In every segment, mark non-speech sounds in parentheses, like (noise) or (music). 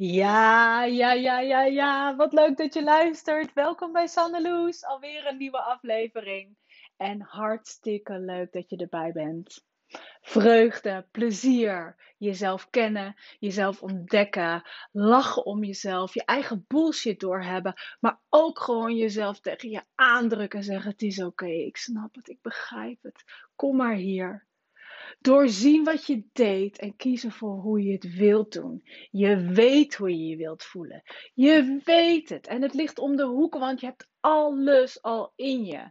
Ja, ja, ja, ja, ja. Wat leuk dat je luistert. Welkom bij Sanneloes. Alweer een nieuwe aflevering. En hartstikke leuk dat je erbij bent. Vreugde, plezier, jezelf kennen, jezelf ontdekken, lachen om jezelf, je eigen bullshit doorhebben, maar ook gewoon jezelf tegen je aandrukken en zeggen: Het is oké, ik snap het, ik begrijp het. Kom maar hier. Doorzien wat je deed en kiezen voor hoe je het wilt doen. Je weet hoe je je wilt voelen. Je weet het. En het ligt om de hoek, want je hebt alles al in je.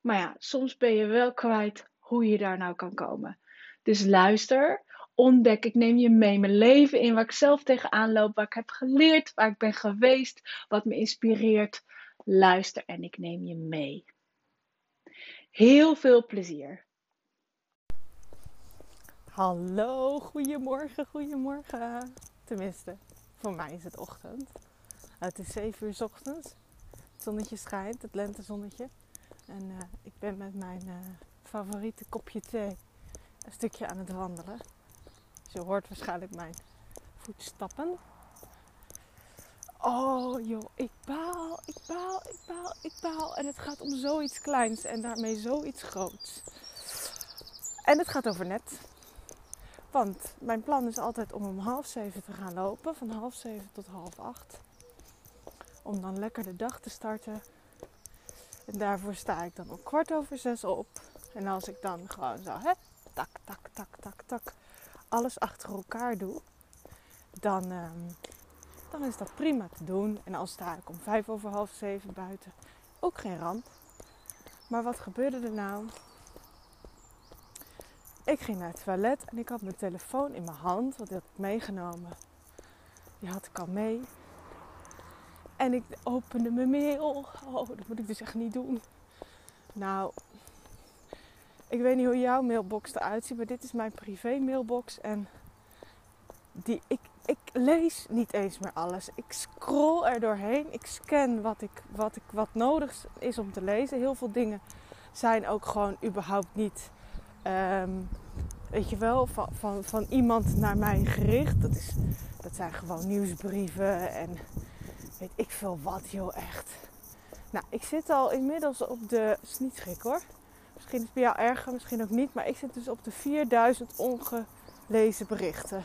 Maar ja, soms ben je wel kwijt hoe je daar nou kan komen. Dus luister, ontdek, ik neem je mee mijn leven in, waar ik zelf tegenaan loop, waar ik heb geleerd, waar ik ben geweest, wat me inspireert. Luister en ik neem je mee. Heel veel plezier. Hallo, goedemorgen, goedemorgen. Tenminste, voor mij is het ochtend. Het is 7 uur ochtends. Het zonnetje schijnt, het lentezonnetje. En uh, ik ben met mijn uh, favoriete kopje thee een stukje aan het wandelen. Dus je hoort waarschijnlijk mijn voetstappen. Oh joh, ik baal, ik baal, ik baal, ik baal. En het gaat om zoiets kleins en daarmee zoiets groots. En het gaat over net. Want mijn plan is altijd om om half zeven te gaan lopen, van half zeven tot half acht. Om dan lekker de dag te starten. En daarvoor sta ik dan om kwart over zes op. En als ik dan gewoon zo, hè, tak, tak, tak, tak, tak, alles achter elkaar doe, dan, um, dan is dat prima te doen. En dan sta ik om vijf over half zeven buiten, ook geen ramp. Maar wat gebeurde er nou? Ik ging naar het toilet en ik had mijn telefoon in mijn hand, want die had ik meegenomen. Die had ik al mee. En ik opende mijn mail. Oh, dat moet ik dus echt niet doen. Nou, ik weet niet hoe jouw mailbox eruit ziet, maar dit is mijn privé mailbox. En die, ik, ik lees niet eens meer alles. Ik scroll er doorheen. Ik scan wat, ik, wat, ik, wat nodig is om te lezen. Heel veel dingen zijn ook gewoon überhaupt niet Um, weet je wel, van, van, van iemand naar mij gericht. Dat, is, dat zijn gewoon nieuwsbrieven en weet ik veel wat, joh, echt. Nou, ik zit al inmiddels op de. is niet schrik hoor. Misschien is het bij jou erger, misschien ook niet. Maar ik zit dus op de 4000 ongelezen berichten.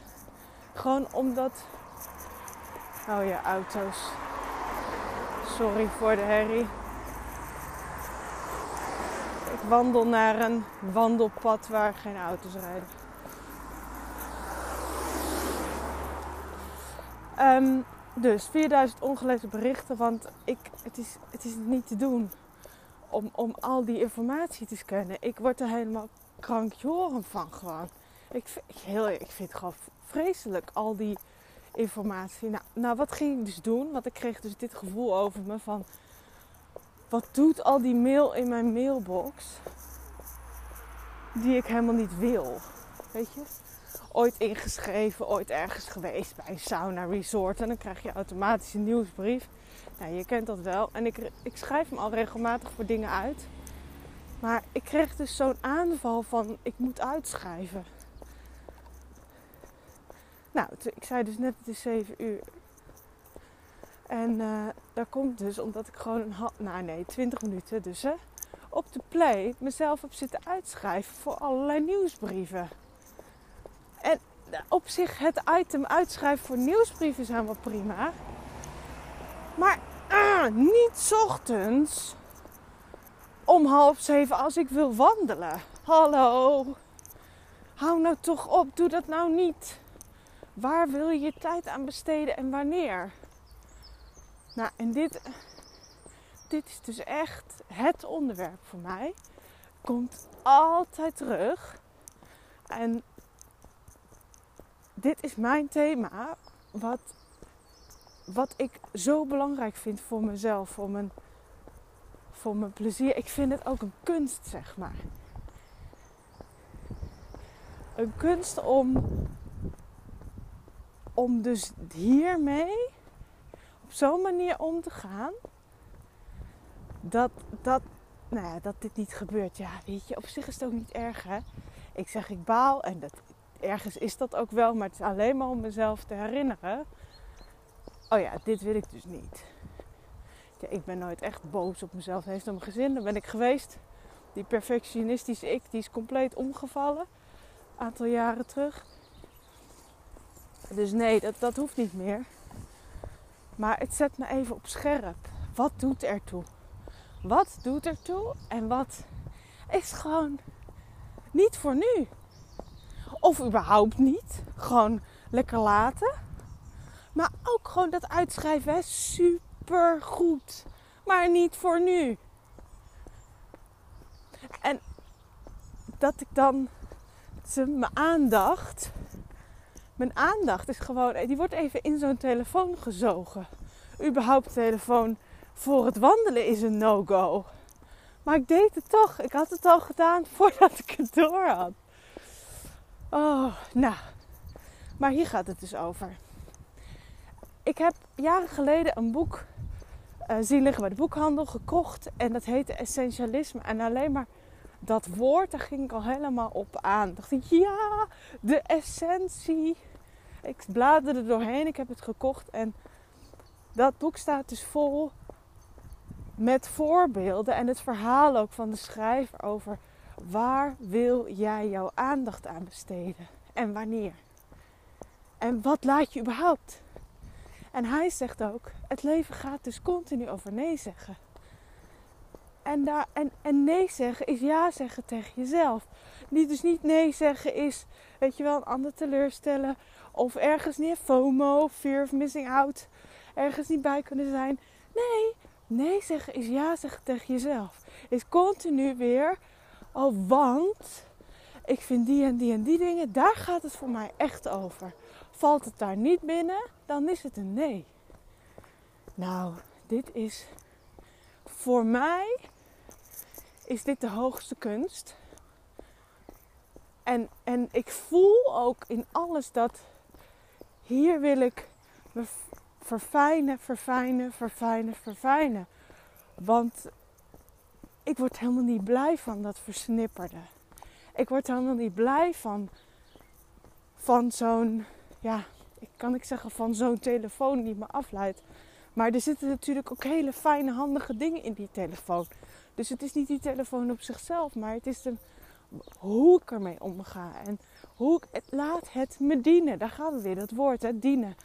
Gewoon omdat. Oh ja, auto's. Sorry voor de herrie wandel naar een wandelpad waar geen auto's rijden. Um, dus 4000 ongelezen berichten, want ik, het, is, het is niet te doen om, om al die informatie te scannen. Ik word er helemaal krankjoren van gewoon. Ik, heel, ik vind het gewoon vreselijk, al die informatie. Nou, nou, wat ging ik dus doen? Want ik kreeg dus dit gevoel over me van wat doet al die mail in mijn mailbox die ik helemaal niet wil? Weet je? Ooit ingeschreven, ooit ergens geweest bij een sauna resort en dan krijg je automatisch een nieuwsbrief. Nou, je kent dat wel. En ik, ik schrijf hem al regelmatig voor dingen uit. Maar ik kreeg dus zo'n aanval van ik moet uitschrijven. Nou, ik zei dus net het is 7 uur. En uh, dat komt dus omdat ik gewoon een nou nee, 20 minuten dus hè, op de play mezelf heb zitten uitschrijven voor allerlei nieuwsbrieven. En op zich het item uitschrijven voor nieuwsbrieven zijn wel prima. Maar uh, niet ochtends om half zeven als ik wil wandelen. Hallo. Hou nou toch op, doe dat nou niet. Waar wil je je tijd aan besteden en wanneer? Nou, en dit, dit is dus echt het onderwerp voor mij. Komt altijd terug. En dit is mijn thema, wat, wat ik zo belangrijk vind voor mezelf, voor mijn, voor mijn plezier. Ik vind het ook een kunst, zeg maar. Een kunst om, om dus hiermee zo'n manier om te gaan. Dat, dat, nou ja, dat dit niet gebeurt. Ja, weet je, op zich is het ook niet erg hè. Ik zeg ik baal en dat, ergens is dat ook wel, maar het is alleen maar om mezelf te herinneren oh ja, dit wil ik dus niet. Ja, ik ben nooit echt boos op mezelf. Heeft om mijn gezin, daar ben ik geweest. Die perfectionistische ik, die is compleet omgevallen. Een aantal jaren terug. Dus nee, dat, dat hoeft niet meer. Maar het zet me even op scherp. Wat doet ertoe? Wat doet ertoe en wat is gewoon niet voor nu? Of überhaupt niet. Gewoon lekker laten. Maar ook gewoon dat uitschrijven, super goed. Maar niet voor nu. En dat ik dan mijn aandacht. Mijn aandacht is gewoon, die wordt even in zo'n telefoon gezogen. Überhaupt telefoon voor het wandelen is een no-go. Maar ik deed het toch. Ik had het al gedaan (laughs) voordat ik het door had. Oh, nou. Maar hier gaat het dus over. Ik heb jaren geleden een boek uh, zien liggen bij de boekhandel, gekocht. En dat heette Essentialisme. En alleen maar dat woord, daar ging ik al helemaal op aan. dacht ik, ja, de essentie. Ik bladerde er doorheen, ik heb het gekocht. En dat boek staat dus vol met voorbeelden en het verhaal ook van de schrijver over waar wil jij jouw aandacht aan besteden en wanneer. En wat laat je überhaupt? En hij zegt ook, het leven gaat dus continu over nee zeggen. En, daar, en, nee zeggen is ja zeggen tegen jezelf. Niet, dus niet nee zeggen is, weet je wel, een ander teleurstellen. Of ergens niet FOMO, fear of missing out. Ergens niet bij kunnen zijn. Nee, nee zeggen is ja zeggen tegen jezelf. Is continu weer, oh want ik vind die en die en die dingen, daar gaat het voor mij echt over. Valt het daar niet binnen, dan is het een nee. Nou, dit is voor mij is dit de hoogste kunst. En, en ik voel ook in alles dat hier wil ik me verfijnen, verfijnen, verfijnen, verfijnen. Want ik word helemaal niet blij van dat versnipperde. Ik word helemaal niet blij van, van zo'n, ja, ik kan ik zeggen van zo'n telefoon die me afleidt. Maar er zitten natuurlijk ook hele fijne, handige dingen in die telefoon. Dus het is niet die telefoon op zichzelf, maar het is de, hoe ik ermee omga. En hoe ik het, laat het me dienen. Daar gaan we weer, dat woord, hè, dienen.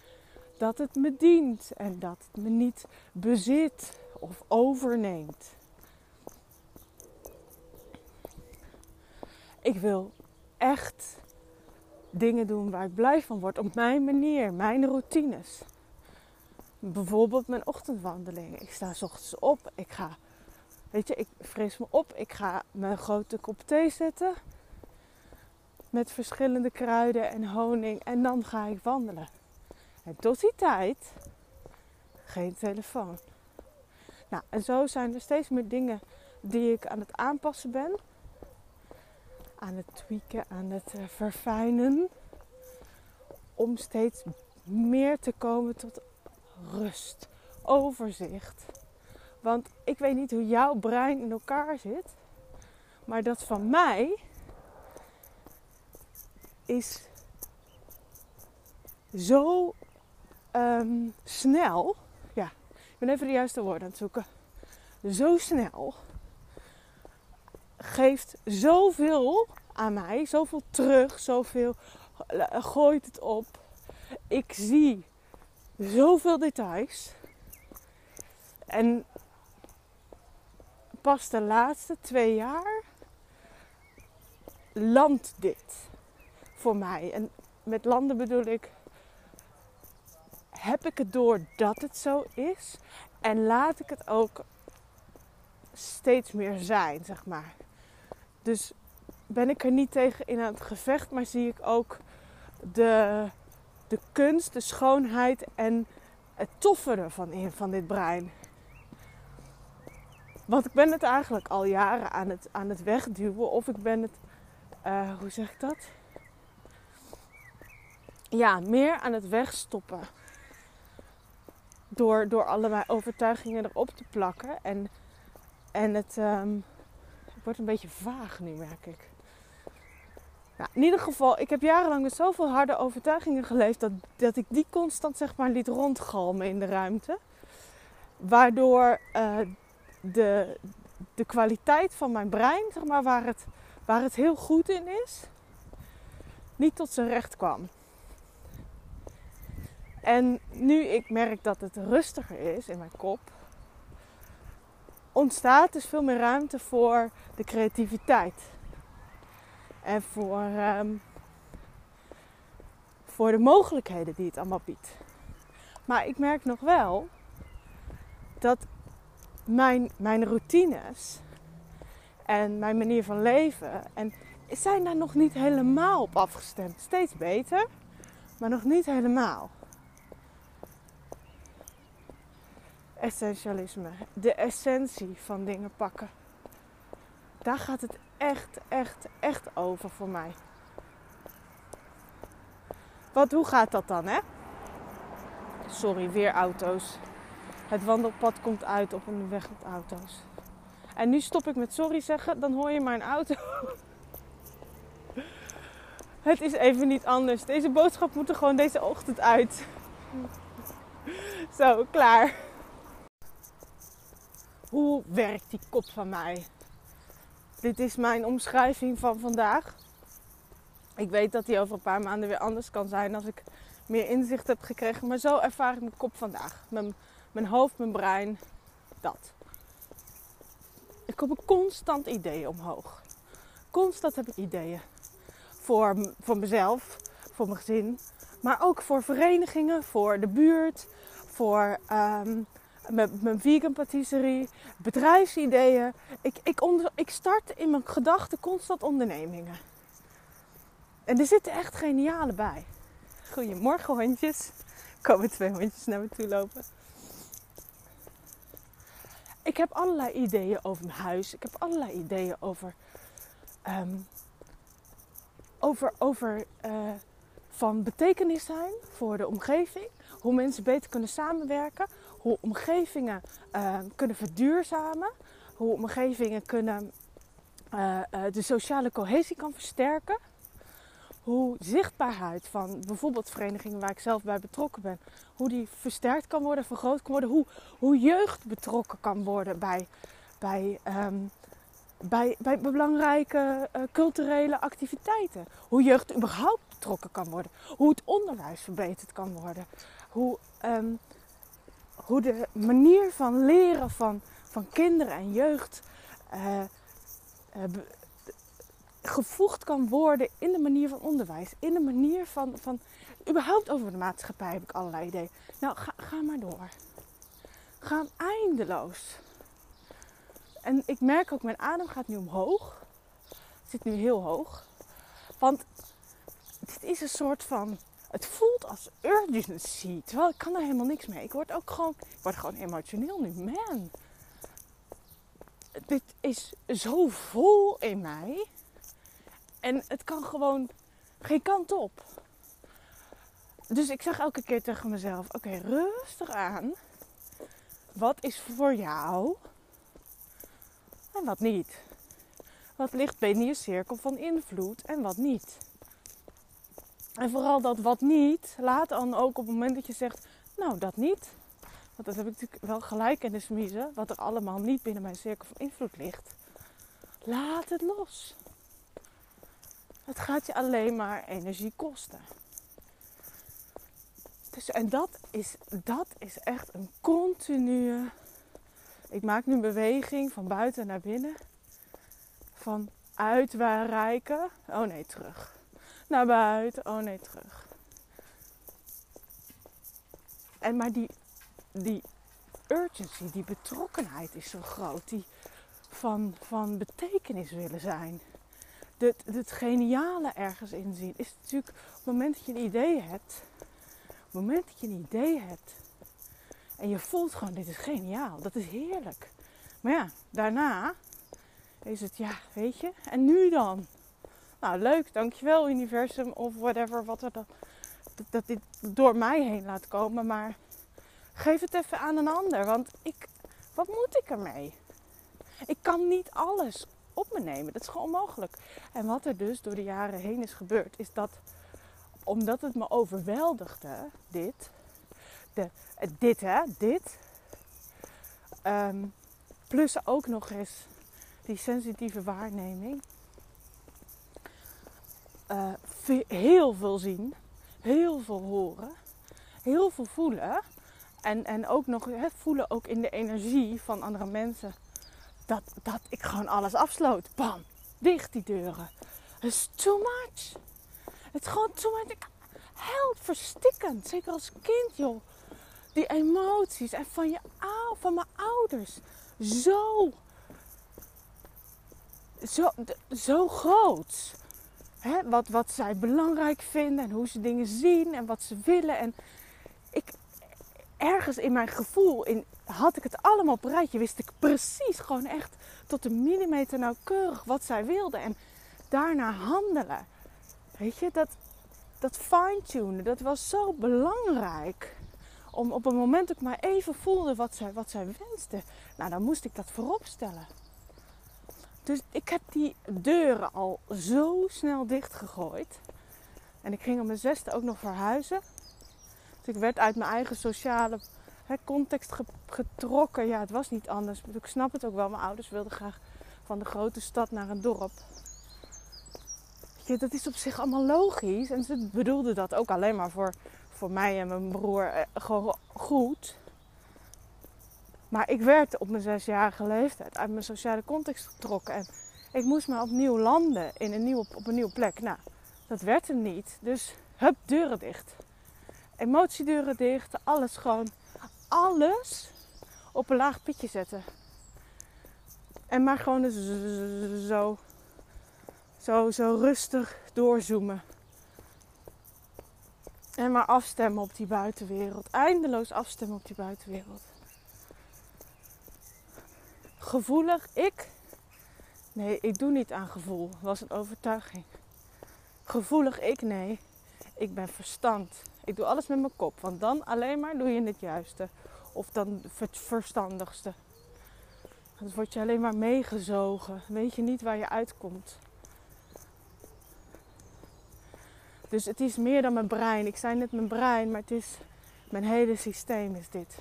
Dat het me dient en dat het me niet bezit of overneemt. Ik wil echt dingen doen waar ik blij van word op mijn manier, mijn routines. Bijvoorbeeld mijn ochtendwandeling. Ik sta s ochtends op, ik ga Weet je, ik fris me op. Ik ga mijn grote kop thee zetten. Met verschillende kruiden en honing. En dan ga ik wandelen. En tot die tijd geen telefoon. Nou, en zo zijn er steeds meer dingen die ik aan het aanpassen ben. Aan het tweaken, aan het eh, verfijnen. Om steeds meer te komen tot rust, overzicht want ik weet niet hoe jouw brein in elkaar zit. Maar dat van mij is zo ehm, snel. Ja, ik ben even de juiste woorden aan het zoeken. Zo snel. Geeft zoveel aan mij. Zoveel terug. Zoveel gooit het op. Ik zie zoveel details. En pas de laatste twee jaar landt dit voor mij. En met landen bedoel ik, heb ik het door dat het zo is en laat ik het ook steeds meer zijn, zeg maar. Dus ben ik er niet tegen in aan het gevecht, maar zie ik ook de, de kunst, de schoonheid en het toffere van, van dit brein. Want ik ben het eigenlijk al jaren aan het, aan het wegduwen. Of ik ben het, uh, hoe zeg ik dat? Ja, meer aan het wegstoppen. Door, door allerlei overtuigingen erop te plakken. En, en het, um, het wordt een beetje vaag nu, merk ik. In ieder geval, ik heb jarenlang met zoveel harde overtuigingen geleefd dat, dat ik die constant zeg maar liet rondgalmen in de ruimte. Waardoor uh, de, de kwaliteit van mijn brein, zeg maar, waar het, waar het heel goed in is, niet tot zijn recht kwam. En nu ik merk dat het rustiger is in mijn kop, ontstaat dus veel meer ruimte voor de creativiteit. En voor, um, voor de mogelijkheden die het allemaal biedt. Maar ik merk nog wel dat mijn, mijn routines en mijn manier van leven en zijn daar nog niet helemaal op afgestemd. Steeds beter, maar nog niet helemaal. Essentialisme, de essentie van dingen pakken. Daar gaat het echt, echt, echt over voor mij. Wat, hoe gaat dat dan, hè? Sorry, weer auto's. Het wandelpad komt uit op een weg met auto's. En nu stop ik met sorry zeggen, dan hoor je mijn auto. (laughs) Het is even niet anders. Deze boodschap moet er gewoon deze ochtend uit. Zo, klaar. Hoe werkt die kop van mij? Dit is mijn omschrijving van vandaag. Ik weet dat die over een paar maanden weer anders kan zijn als ik meer inzicht heb gekregen. Maar zo ervaar ik mijn kop vandaag. Mijn, mijn hoofd, mijn brein, dat. Ik kom constant ideeën omhoog. Constant heb ik ideeën. Voor, voor mezelf, voor mijn gezin. Maar ook voor verenigingen, voor de buurt, voor um, mijn, mijn vegan patisserie, bedrijfsideeën. Ik, ik, onder, ik start in mijn gedachten constant ondernemingen. En er zitten echt geniale bij. Goedemorgen hondjes. Er komen twee hondjes naar me toe lopen. Ik heb allerlei ideeën over mijn huis. Ik heb allerlei ideeën over. Um, over, over uh, van betekenis zijn voor de omgeving. Hoe mensen beter kunnen samenwerken hoe omgevingen uh, kunnen verduurzamen, hoe omgevingen kunnen uh, uh, de sociale cohesie kan versterken, hoe zichtbaarheid van bijvoorbeeld verenigingen waar ik zelf bij betrokken ben, hoe die versterkt kan worden, vergroot kan worden, hoe, hoe jeugd betrokken kan worden bij, bij, um, bij, bij belangrijke culturele activiteiten, hoe jeugd überhaupt betrokken kan worden, hoe het onderwijs verbeterd kan worden, hoe um, hoe de manier van leren van, van kinderen en jeugd uh, uh, gevoegd kan worden in de manier van onderwijs. In de manier van, van überhaupt over de maatschappij heb ik allerlei ideeën. Nou, ga, ga maar door. Ga eindeloos. En ik merk ook, mijn adem gaat nu omhoog. Zit nu heel hoog. Want dit is een soort van het voelt als urgency. Terwijl ik kan er helemaal niks mee. Ik word ook gewoon, ik word gewoon emotioneel nu. Man, dit is zo vol in mij. En het kan gewoon geen kant op. Dus ik zeg elke keer tegen mezelf: Oké, rustig aan. Wat is voor jou en wat niet? Wat ligt binnen je cirkel van invloed en wat niet? En vooral dat wat niet, laat dan ook op het moment dat je zegt, nou dat niet. Want dat heb ik natuurlijk wel gelijk in de smiezen, wat er allemaal niet binnen mijn cirkel van invloed ligt. Laat het los. Het gaat je alleen maar energie kosten. Dus, en dat is, dat is echt een continue. Ik maak nu een beweging van buiten naar binnen. Van uitwijken. Oh nee, terug naar buiten. Oh nee, terug. En maar die, die urgency, die betrokkenheid is zo groot. Die van, van betekenis willen zijn. Het, het geniale ergens inzien is natuurlijk op het moment dat je een idee hebt. Op het moment dat je een idee hebt. En je voelt gewoon, dit is geniaal. Dat is heerlijk. Maar ja, daarna is het, ja, weet je. En nu dan? Nou, leuk, dankjewel universum of whatever, wat er dan, dat, dat dit door mij heen laat komen. Maar geef het even aan een ander, want ik, wat moet ik ermee? Ik kan niet alles op me nemen. Dat is gewoon onmogelijk. En wat er dus door de jaren heen is gebeurd, is dat omdat het me overweldigde, dit, de, eh, dit hè, dit, ehm, plus ook nog eens die sensitieve waarneming, uh, heel veel zien, heel veel horen, heel veel voelen. En, en ook nog he, voelen ook in de energie van andere mensen. Dat, dat ik gewoon alles afsloot. Bam, dicht die deuren. Is too much. Het is gewoon too much. Help, verstikkend. Zeker als kind, joh. Die emoties. En van, je, van mijn ouders. Zo. Zo, zo groot. Hè, wat, wat zij belangrijk vinden en hoe ze dingen zien en wat ze willen. En ik, ergens in mijn gevoel in, had ik het allemaal op rijtje. Wist ik precies gewoon echt tot de millimeter nauwkeurig wat zij wilden. En daarna handelen. Weet je, dat, dat fine-tunen, dat was zo belangrijk. Om op het moment dat ik maar even voelde wat zij, wat zij wenste. Nou, dan moest ik dat voorop stellen. Dus ik heb die deuren al zo snel dichtgegooid. En ik ging op mijn zesde ook nog verhuizen. Dus ik werd uit mijn eigen sociale context getrokken. Ja, het was niet anders. Ik snap het ook wel. Mijn ouders wilden graag van de grote stad naar een dorp. Ja, dat is op zich allemaal logisch. En ze bedoelden dat ook alleen maar voor, voor mij en mijn broer eh, gewoon goed. Maar ik werd op mijn zesjarige leeftijd uit mijn sociale context getrokken. En ik moest maar opnieuw landen in een nieuwe, op een nieuwe plek. Nou, dat werd hem niet. Dus hup, deuren dicht. Emotiedeuren dicht. Alles gewoon, alles op een laag pitje zetten. En maar gewoon zo, zo, zo rustig doorzoomen. En maar afstemmen op die buitenwereld. Eindeloos afstemmen op die buitenwereld. Gevoelig, ik? Nee, ik doe niet aan gevoel. Was een overtuiging. Gevoelig, ik? Nee. Ik ben verstand. Ik doe alles met mijn kop. Want dan alleen maar doe je het juiste. Of dan het verstandigste. Dan word je alleen maar meegezogen. Weet je niet waar je uitkomt. Dus het is meer dan mijn brein. Ik zei net mijn brein, maar het is mijn hele systeem is dit.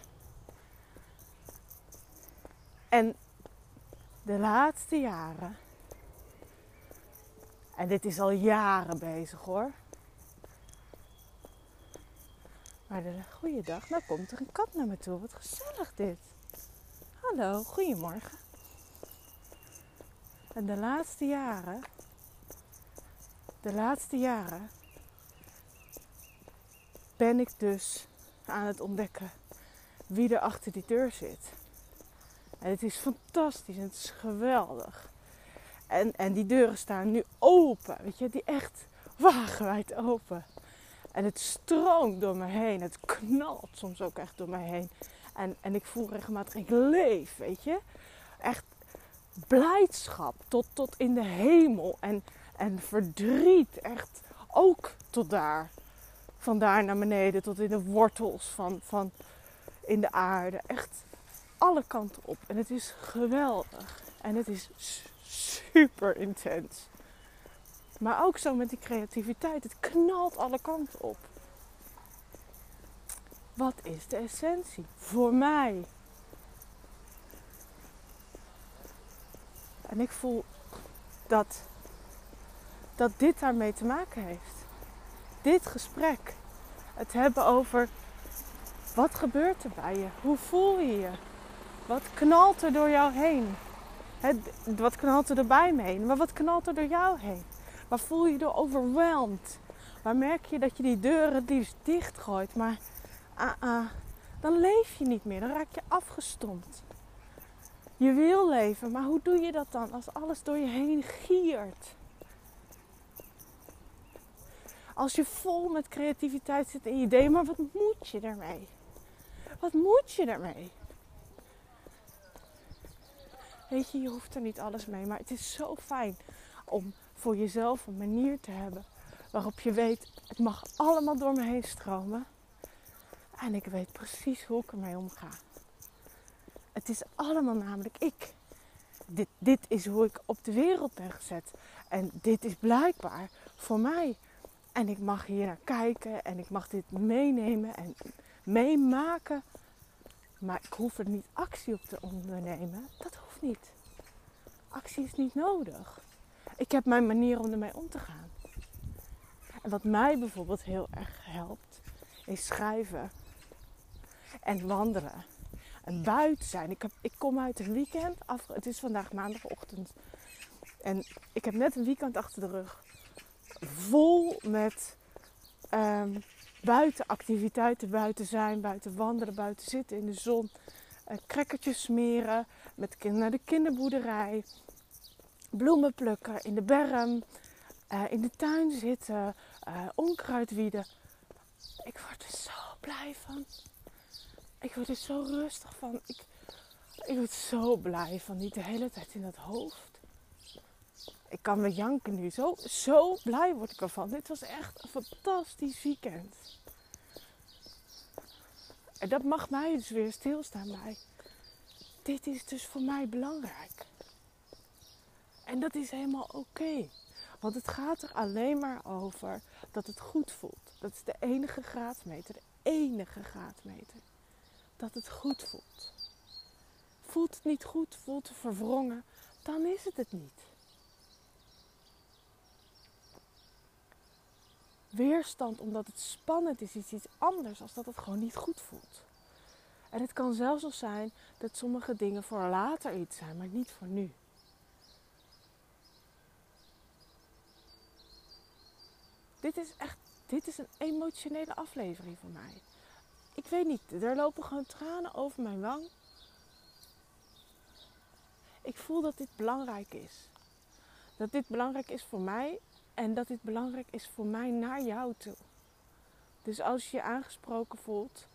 En de laatste jaren, en dit is al jaren bezig hoor. Maar de goeiedag, nou komt er een kat naar me toe. Wat gezellig dit. Hallo, goedemorgen. En de laatste jaren, de laatste jaren ben ik dus aan het ontdekken wie er achter die deur zit. En het is fantastisch en het is geweldig. En, en die deuren staan nu open, weet je, die echt wagenwijd open. En het stroomt door me heen, het knalt soms ook echt door me heen. En, en ik voel regelmatig, ik leef, weet je. Echt blijdschap tot, tot in de hemel. En, en verdriet, echt ook tot daar. Van daar naar beneden, tot in de wortels van, van in de aarde. Echt alle kanten op. En het is geweldig. En het is super intens. Maar ook zo met die creativiteit. Het knalt alle kanten op. Wat is de essentie? Voor mij. En ik voel dat, dat dit daarmee te maken heeft. Dit gesprek. Het hebben over wat gebeurt er bij je? Hoe voel je je? Wat knalt er door jou heen? wat knalt er bij me heen? Maar wat knalt er door jou heen? Waar voel je je door overweldigd? Waar merk je dat je die deuren liefst dichtgooit? Maar ah, ah, dan leef je niet meer. Dan raak je afgestompt. Je wil leven, maar hoe doe je dat dan als alles door je heen giert? Als je vol met creativiteit zit en ideeën, maar wat moet je daarmee? Wat moet je daarmee? Weet je, je hoeft er niet alles mee. Maar het is zo fijn om voor jezelf een manier te hebben waarop je weet, het mag allemaal door me heen stromen. En ik weet precies hoe ik ermee omga. Het is allemaal namelijk ik. dit, dit is hoe ik op de wereld ben gezet. En dit is blijkbaar voor mij. En ik mag hier naar kijken en ik mag dit meenemen en meemaken. Maar ik hoef er niet actie op te ondernemen. Dat niet. Actie is niet nodig. Ik heb mijn manier om ermee om te gaan. Wat mij bijvoorbeeld heel erg helpt, is schrijven en wandelen. En buiten zijn. Ik, ik kom uit een weekend. Af, het is vandaag maandagochtend. En ik heb net een weekend achter de rug. Vol met um, buiten activiteiten. Buiten zijn, buiten wandelen, buiten zitten in de zon. Uh, smeren. Met naar de kinderboerderij. Bloemen plukken in de berm. Uh, in de tuin zitten. Uh, onkruid wieden. Ik word er zo blij van. Ik word er zo rustig van. Ik, ik word zo blij van. Niet de hele tijd in dat hoofd. Ik kan me janken nu. Zo, zo blij word ik ervan. Dit was echt een fantastisch weekend. En dat mag mij dus weer stilstaan bij. Dit is dus voor mij belangrijk. En dat is helemaal oké. Want het gaat er alleen maar over dat het goed voelt. Dat is de enige graadmeter. De enige graadmeter dat het goed voelt. Voelt het niet goed, voelt het verwrongen, dan is het het niet. Weerstand omdat het spannend is, is iets anders als dat het gewoon niet goed voelt. En het kan zelfs al zijn dat sommige dingen voor later iets zijn, maar niet voor nu. Dit is echt, dit is een emotionele aflevering voor mij ik weet niet, er lopen gewoon tranen over mijn wang. Ik voel dat dit belangrijk is. Dat dit belangrijk is voor mij en dat dit belangrijk is voor mij naar jou toe. Dus als je je aangesproken voelt,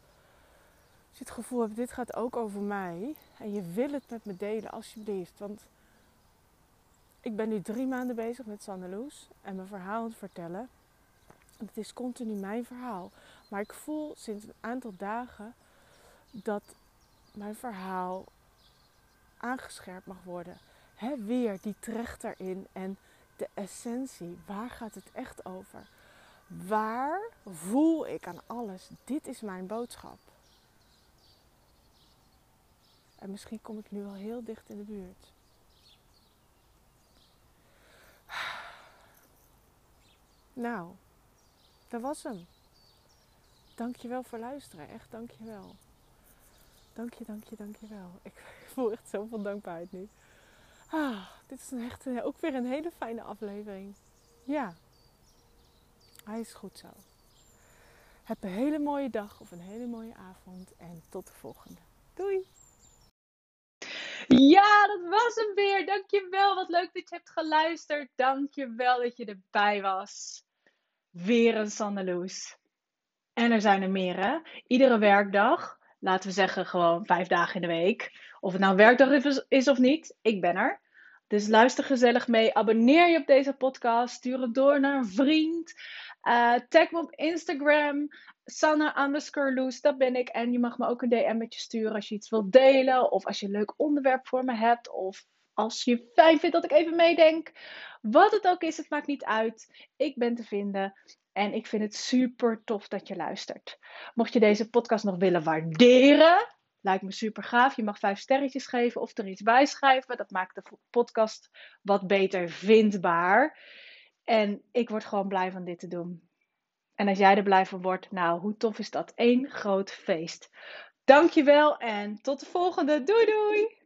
als je het gevoel hebt, dit gaat ook over mij en je wil het met me delen, alsjeblieft. Want ik ben nu drie maanden bezig met Sanneloes en mijn verhaal het vertellen. Het is continu mijn verhaal. Maar ik voel sinds een aantal dagen dat mijn verhaal aangescherpt mag worden. He, weer die trechter in en de essentie. Waar gaat het echt over? Waar voel ik aan alles? Dit is mijn boodschap. En misschien kom ik nu al heel dicht in de buurt. Nou, dat was hem. Dankjewel voor luisteren. Echt dankjewel. Dank je, dank je, dank je wel. Ik (laughs) voel echt zoveel dankbaarheid nu. Ah, dit is een echt ook weer een hele fijne aflevering. Ja, hij is goed zo. Heb een hele mooie dag of een hele mooie avond en tot de volgende. Doei! Ja, dat was hem weer. Dankjewel. Wat leuk dat je hebt geluisterd. Dankjewel dat je erbij was. Weer een Sandeloes. En er zijn er meer, hè? Iedere werkdag, laten we zeggen gewoon vijf dagen in de week. Of het nou werkdag is of niet, ik ben er. Dus luister gezellig mee. Abonneer je op deze podcast. Stuur het door naar een vriend. Uh, tag me op Instagram. Sanne underscore dat ben ik. En je mag me ook een DM met je sturen als je iets wilt delen. Of als je een leuk onderwerp voor me hebt. Of als je fijn vindt dat ik even meedenk. Wat het ook is, het maakt niet uit. Ik ben te vinden. En ik vind het super tof dat je luistert. Mocht je deze podcast nog willen waarderen, lijkt me super gaaf. Je mag vijf sterretjes geven of er iets bij schrijven. Dat maakt de podcast wat beter vindbaar. En ik word gewoon blij van dit te doen. En als jij er blij van wordt, nou, hoe tof is dat? Eén groot feest. Dankjewel en tot de volgende. Doei doei!